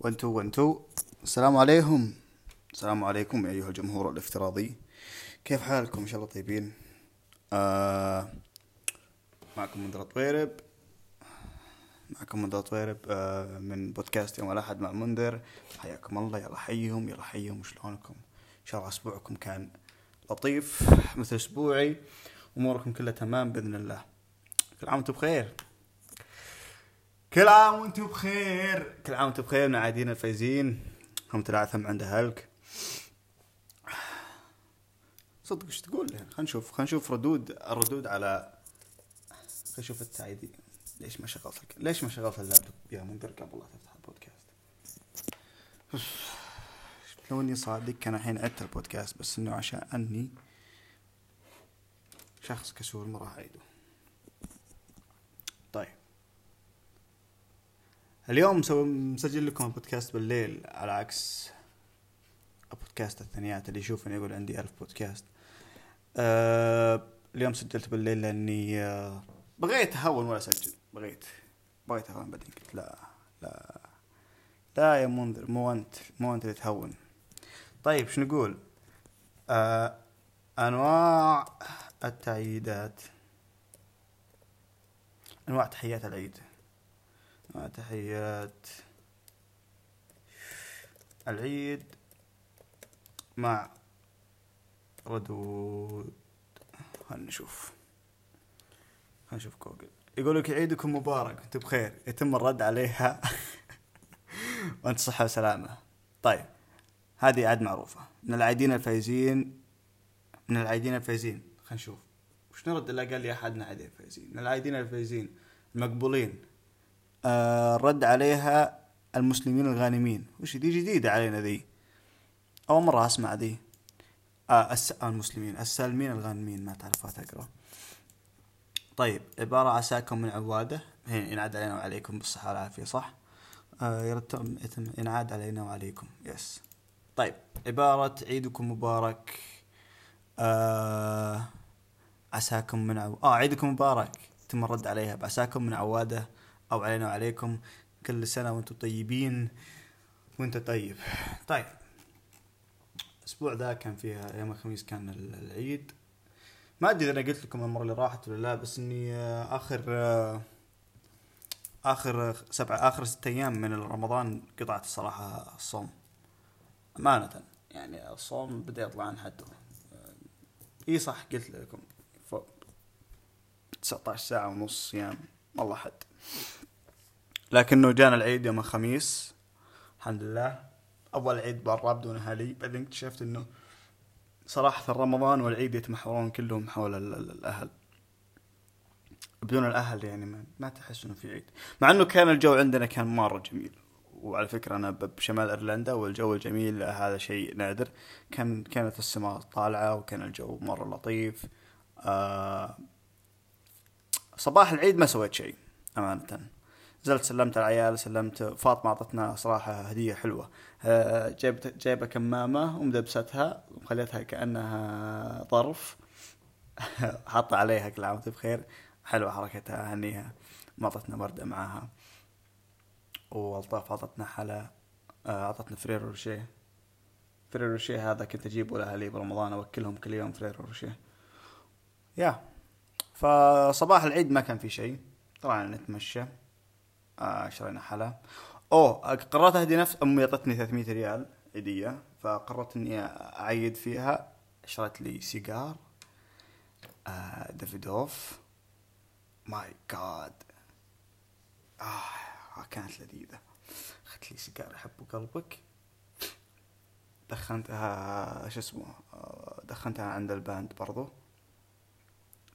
1 2 1 2 السلام عليكم. السلام عليكم أيها الجمهور الافتراضي. كيف حالكم؟ إن شاء الله طيبين. آه معكم منذر طويرب. معكم منذر طويرب آه من بودكاست يوم الأحد مع منذر حياكم الله. يلا حيهم يلا حيهم. شلونكم؟ إن شاء الله أسبوعكم كان لطيف مثل أسبوعي. أموركم كلها تمام بإذن الله. كل عام وأنتم بخير. كل عام وأنتم بخير. كل عام وأنتم بخير من عادين الفايزين. هم تلعثم عند اهلك صدق إيش تقول؟ خلينا نشوف خلينا نشوف ردود الردود على خلينا نشوف التعيدي ليش ما شغلت الك... ليش ما شغلت اللابتوب؟ يا منذر قبل لا تفتح البودكاست. لو إني صادق كان الحين عدت البودكاست بس إنه عشان أني شخص كسول ما راح اعيده طيب اليوم مسجل لكم البودكاست بالليل على عكس البودكاست الثانيات اللي يشوفني يقول عندي ألف بودكاست. أه اليوم سجلت بالليل لأني أه بغيت أهون ولا أسجل. بغيت. بغيت أهون بعدين. قلت لا لا لا يا منذر مو أنت مو أنت اللي تهون. طيب شو نقول؟ أه أنواع التعييدات. أنواع تحيات العيد. تحيات. العيد مع ردود. خلنا نشوف. خلنا نشوف جوجل. يقول لك عيدكم مبارك. أنتم بخير. يتم الرد عليها. وأنت صحة وسلامة. طيب. هذه عاد معروفة. من العايدين الفايزين. من العايدين الفايزين. خلينا نشوف. وش نرد إلا قال لي أحدنا عايدين الفايزين من العايدين الفايزين. المقبولين. رد عليها المسلمين الغانمين. وش دي جديدة علينا ذي؟ أول مرة أسمع ذي. آه. آه المسلمين السالمين الغانمين ما تعرفها تقرأ. طيب عبارة عساكم من عوادة ينعاد علينا وعليكم بالصحة والعافية صح؟ آه يرتم ينعاد علينا وعليكم. يس طيب عبارة عيدكم مبارك. آه عساكم من عو... آه عيدكم مبارك. يتم الرد عليها بعساكم من عوادة. أو علينا وعليكم كل سنة وأنتم طيبين وأنت طيب. طيب. الأسبوع ذا كان فيها يوم الخميس كان العيد. ما أدري إذا أنا قلت لكم المرة اللي راحت ولا لا بس إني آخر آخر سبعة آخر ست أيام من رمضان قطعت الصراحه الصوم. أمانة يعني الصوم بدأ يطلع عن حده. إي صح قلت لكم. فوق 19 ساعة ونص صيام والله حد لكنه جانا العيد يوم الخميس. الحمد لله. أول عيد برا بدون أهلي بعدين اكتشفت إنه صراحة رمضان والعيد يتمحورون كلهم حول الأهل. بدون الأهل يعني ما, تحس إنه في عيد. مع إنه كان الجو عندنا كان مرة جميل. وعلى فكرة أنا بشمال إيرلندا والجو الجميل هذا شيء نادر. كان كانت السماء طالعة وكان الجو مرة لطيف. آه صباح العيد ما سويت شيء أمانة. نزلت سلمت العيال سلمت فاطمة أعطتنا صراحة هدية حلوة. جايبت جايبة كمامة ومدبستها وخليتها كأنها ظرف حاطة عليها كل عام وأنت بخير. حلوة حركتها هنيها ما أعطتنا وردة معاها. والطاف أعطتنا حلا. أعطتنا Ferrero Rocher Ferrero Rocher هذا كنت أجيبه لأهلي برمضان أوكلهم كل يوم Ferrero Rocher يا. فصباح العيد ما كان في شيء. طلعنا نتمشى. آه شرينا حلا أوه قررت أهدي نفس أمي أعطتني 300 ريال عيدية فقررت إني أعيد فيها. شريت لي سيجار آه Davidoff my God. آه كانت لذيذة. أخذت لي سيجار أحبه قلبك دخنتها شو اسمه دخنتها عند ال pond برضو.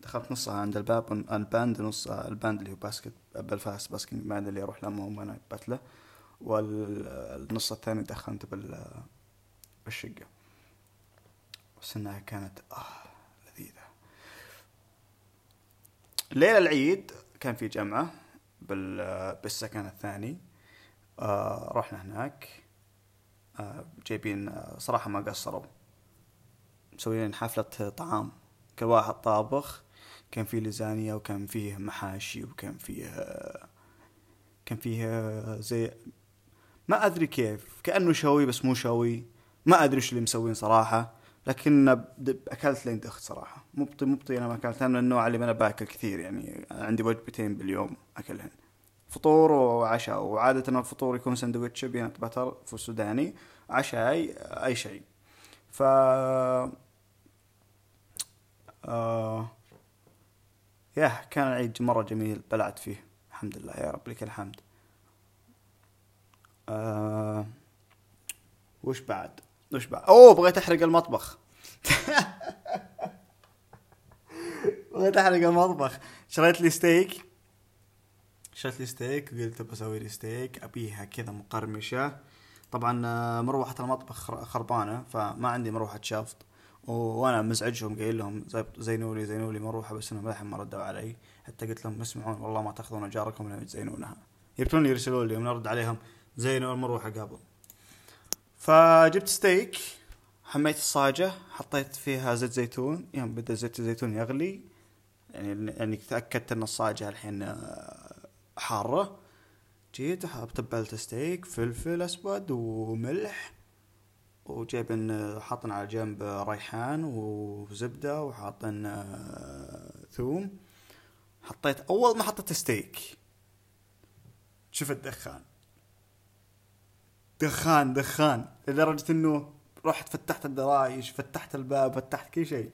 دخلت نصها عند الباب الباند نصها الباند اللي هو باسكت بلفاست باسكت باند اللي أروح لأمهم وأنا بتله والنص الثاني دخنته بال بالشقة. بس إنها كانت آه لذيذة. ليلة العيد كان في جمعة بال بالسكن الثاني. آه رحنا هناك. آه جايبين آه صراحة ما قصروا. مسويين حفلة طعام. كل واحد طابخ. كان فيه لزانيا وكان فيه محاشي وكان فيه كان فيه زي ما أدري كيف كأنه شوي بس مو شوي. ما أدري إيش اللي مسوين صراحة لكن أكلت لين دخت صراحة. مو مو أنا ما أكلت أنا من النوع اللي أنا باكل كثير يعني عندي وجبتين باليوم أكلهن. فطور وعشاء وعادة الفطور يكون سندويتش بينات بتر في السوداني عشاء أي شيء. ف آه... yeah كان العيد مرة جميل بلعت فيه. الحمد لله يا رب لك الحمد. آه... وش بعد؟ وش بعد؟ أوه بغيت أحرق المطبخ. بغيت أحرق المطبخ. شريت لي ستيك. شريت لي ستيك وقلت بسوي لي ستيك أبيها كذا مقرمشة. طبعا آه، مروحة المطبخ خر- خربانة فما عندي مروحة شافط و- وأنا مزعجهم قايل لهم زي- زينوا لي زينوا لي مروحه بس انهم للحين ما ردوا علي. حتى قلت لهم اسمعون والله ما تأخذون أجاركم لين تزينونها يبتون يرسلوا لي ونرد عليهم زينوا المروحه قبل فجبت ستيك حميت الصاجة حطيت فيها زيت زيتون. يوم بدأ زيت الزيتون يغلي يعني يعني تأكدت إن الصاجة الحين آه، حارة. جيت تبلت ستيك فلفل أسود وملح. وجايبن حاطن على جنب ريحان وزبدة وحاطن آه، ثوم. حطيت أول ما حطيت ستيك شوف الدخان. دخان دخان لدرجة إنه رحت فتحت الدرايش فتحت الباب فتحت كل شيء.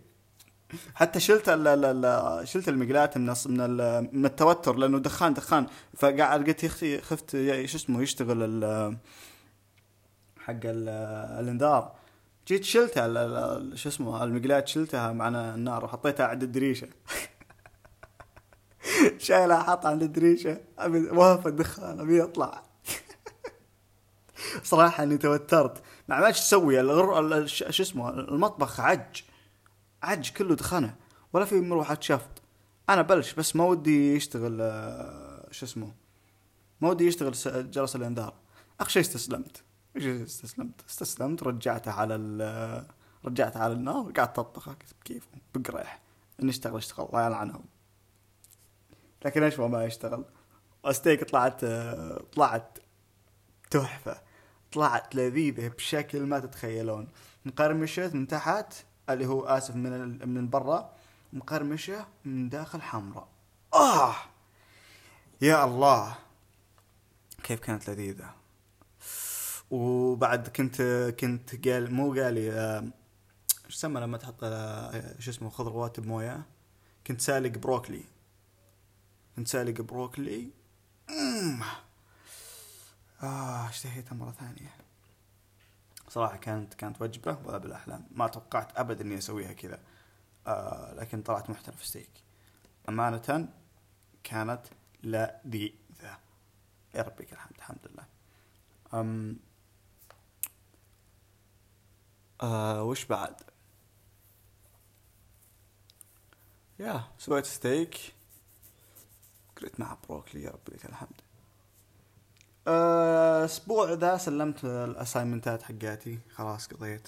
حتى شلت ال ال ال شلت المقلاة من من, ال- من التوتر لأنه دخان دخان. فقاعد قلت يا أختي خفت شو اسمه يشتغل حق ال الانذار. جيت شلتها شو اسمه المقلاة شلتها مع النار وحطيتها عند الدريشة. شايلها حاطها عند الدريشة. أبي واقف الدخان أبي يطلع. صراحة إني توترت. ما عملت إيش أسوي الغر... شو اسمه المطبخ عج. عج كله دخنه ولا في مروحة شفط. أنا بلش بس ما ودي يشتغل آه، شو اسمه ما ودي يشتغل جرس الإنذار. أخر شيء استسلمت. استسلمت؟ استسلمت رجعته على ال رجعته على النار وقعدت اطبخ بكيف بقريح ان أشتغل أشتغل. الله يلعنهم لكن إيش ما يشتغل؟ ستيك طلعت طلعت تحفة. طلعت لذيذة بشكل ما تتخيلون. مقرمشة من تحت اللي هو آسف من من برا. مقرمشة من داخل حمراء. آه! يا الله! كيف كانت لذيذة. وبعد كنت كنت قال مو قالي آه، إيش يسمى لما تحط آه، شو اسمه خضروات بمويه كنت سالق بروكلي. كنت سالق بروكلي. مم. آه اشتهيتها مرة ثانية. صراحة كانت كانت وجبة ولا بالأحلام ما توقعت أبدا إني أسويها كذا. آه لكن طلعت محترف ستيك أمانة كانت لذيذة. يا ربي الحمد الحمد لله. أم آه وش بعد؟ يا سويت ستيك قلت مع بروكلي يا ربي لك الحمد. آه، أسبوع ذا سلمت ال assignment ات حقاتي. خلاص قضيت.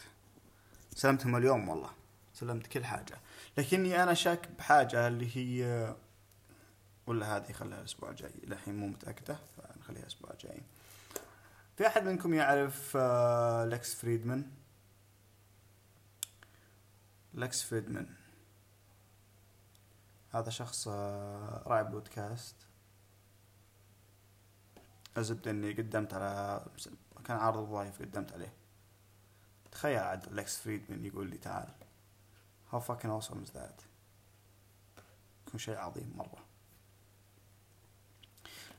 سلمتهم اليوم والله. سلمت كل حاجة. لكني أنا شاك بحاجة اللي هي ولا هذه خليها الأسبوع الجاي. للحين مو متأكدة فنخليها الأسبوع الجاي. في أحد منكم يعرف آه، Lex Fridman؟ Lex Fridman. هذا شخص آه، راعي بودكاست. الزبدة إني قدمت على كان عرض وظائف قدمت عليه. تخيل عاد لكس فريدمان يقول لي تعال. How fucking awesome is that? يكون شيء عظيم مرة.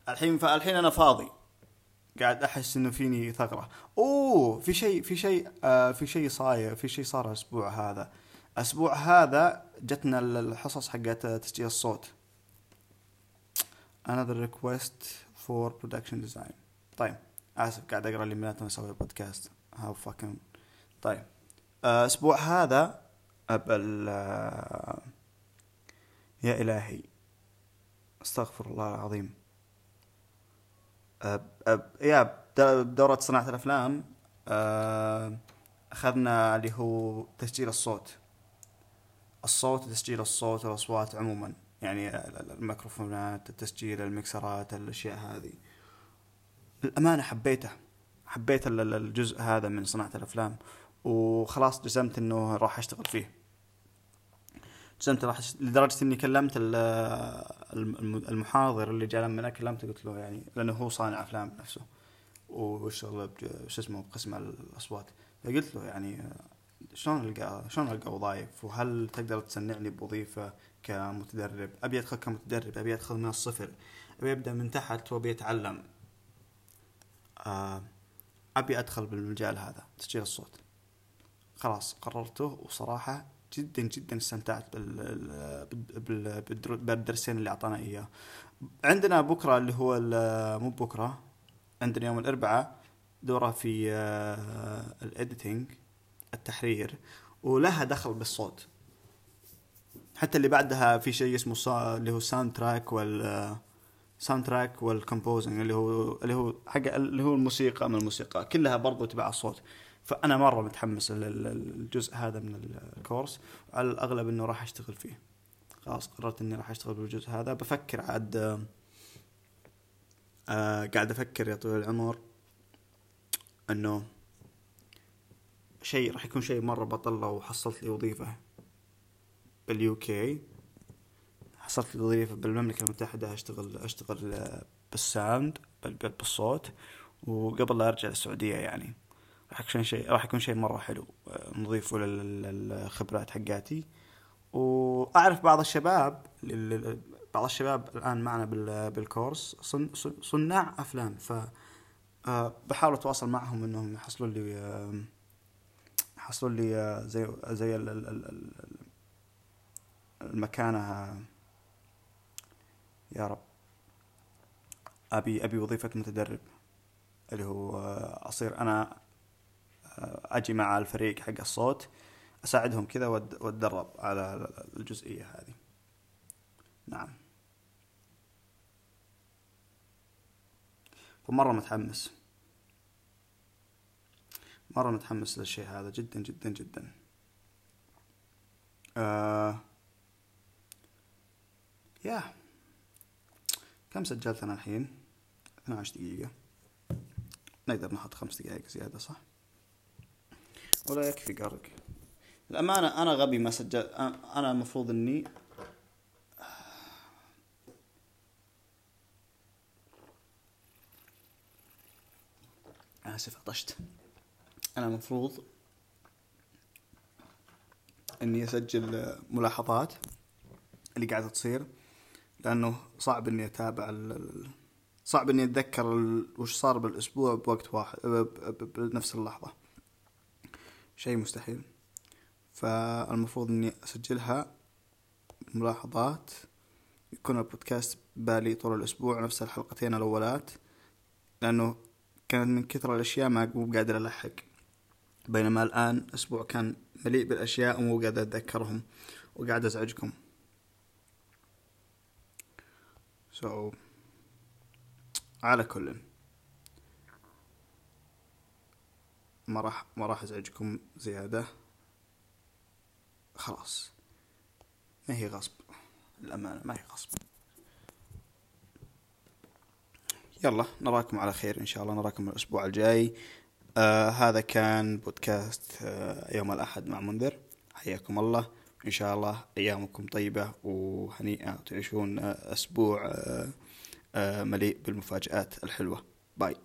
الحين فالحين أنا فاضي. قاعد أحس إنه فيني ثغرة أوه في شيء في شيء آه في شيء صاير في شيء صار الأسبوع هذا. الأسبوع هذا جتنا الحصص حقت تسجيل الصوت. Another request for production design. طيب آسف قاعد أقرأ الايميلات وأنا أسوي بودكاست هاو fucking طيب آه، الأسبوع هذا ابل آه، يا إلهي. أستغفر الله العظيم. أب أب يا بد- بدورة صناعة الأفلام آه، أخذنا اللي هو تسجيل الصوت. الصوت وتسجيل الصوت والأصوات عموما. يعني ال- ال- الميكروفونات التسجيل المكسرات الأشياء هذه. الأمانة حبيته. حبيت الجزء هذا من صناعة الأفلام. وخلاص جزمت إنه راح أشتغل فيه. جزمت راح لدرجة إني كلمت المحاضر اللي جاء لما كلمته قلت له يعني لأنه هو صانع أفلام نفسه. ويشتغل شو اسمه بقسم الأصوات. فقلت له يعني شلون القى شلون ألقى وظائف وهل تقدر تسنعني بوظيفة كمتدرب؟ أبي أدخل كمتدرب أبي أدخل من الصفر أبي أبدأ من تحت وأبي أتعلم. آه، أبي أدخل بالمجال هذا تسجيل الصوت. خلاص قررته وصراحة جدا جدا استمتعت بال بالدرسين اللي أعطانا إياه. عندنا بكرة اللي هو مو بكرة عندنا يوم الأربعاء دورة في آه، ال editing التحرير ولها دخل بالصوت. حتى اللي بعدها في شيء اسمه صا... اللي هو soundtrack وال soundtrack وال composing اللي هو اللي هو حق اللي هو الموسيقى من الموسيقى كلها برضو تبع الصوت. فأنا مرة متحمس للجزء هذا من الكورس على الأغلب إنه راح أشتغل فيه. خلاص قررت إني راح أشتغل بالجزء هذا. بفكر عاد آه قاعد أفكر يا طويل العمر إنه شيء راح يكون شيء مرة بطل لو حصلت لي وظيفة بال UK. حصلت لي وظيفة بالمملكة المتحدة أشتغل أشتغل بال sound بالصوت. وقبل لا أرجع للسعودية يعني. راح يكون شيء راح يكون شيء مرة حلو نضيفه للخبرات حقاتي. وأعرف بعض الشباب بعض الشباب الآن معنا بالكورس صناع أفلام. ف آه، بحاول أتواصل معهم إنهم يحصلوا لي حصلوا لي زي زي المكانة. يا رب. أبي أبي وظيفة متدرب اللي هو أصير أنا أجي مع الفريق حق الصوت أساعدهم كذا وأتدرب على الجزئية هذه. نعم. فمرة متحمس. مرة متحمس للشيء هذا جدا جدا جدا. آه يا كم سجلت أنا الحين؟ 12 دقيقة. نقدر نحط خمس دقائق زيادة صح؟ ولا يكفي قرق. الأمانة أنا غبي ما سجل أنا المفروض إني آسف عطشت. أنا المفروض إني أسجل ملاحظات اللي قاعدة تصير لأنه صعب إني أتابع صعب إني أتذكر وش صار بالأسبوع بوقت واحد بنفس اللحظة. شيء مستحيل. فالمفروض إني أسجلها ملاحظات يكون البودكاست بالي طول الأسبوع نفس الحلقتين الأولات لأنه كانت من كثر الأشياء ما قادر ألحق. بينما الآن أسبوع كان مليء بالأشياء ومو قاعد أتذكرهم وقاعد أزعجكم. So على كل. ما راح ما راح أزعجكم زيادة. خلاص. ما هي غصب. الأمانة ما هي غصب. يلا نراكم على خير إن شاء الله. نراكم الأسبوع الجاي. آه هذا كان بودكاست آه يوم الأحد مع منذر. حياكم الله. إن شاء الله أيامكم طيبة وهنيئة. تعيشون أسبوع آه آه مليء بالمفاجآت الحلوة. باي.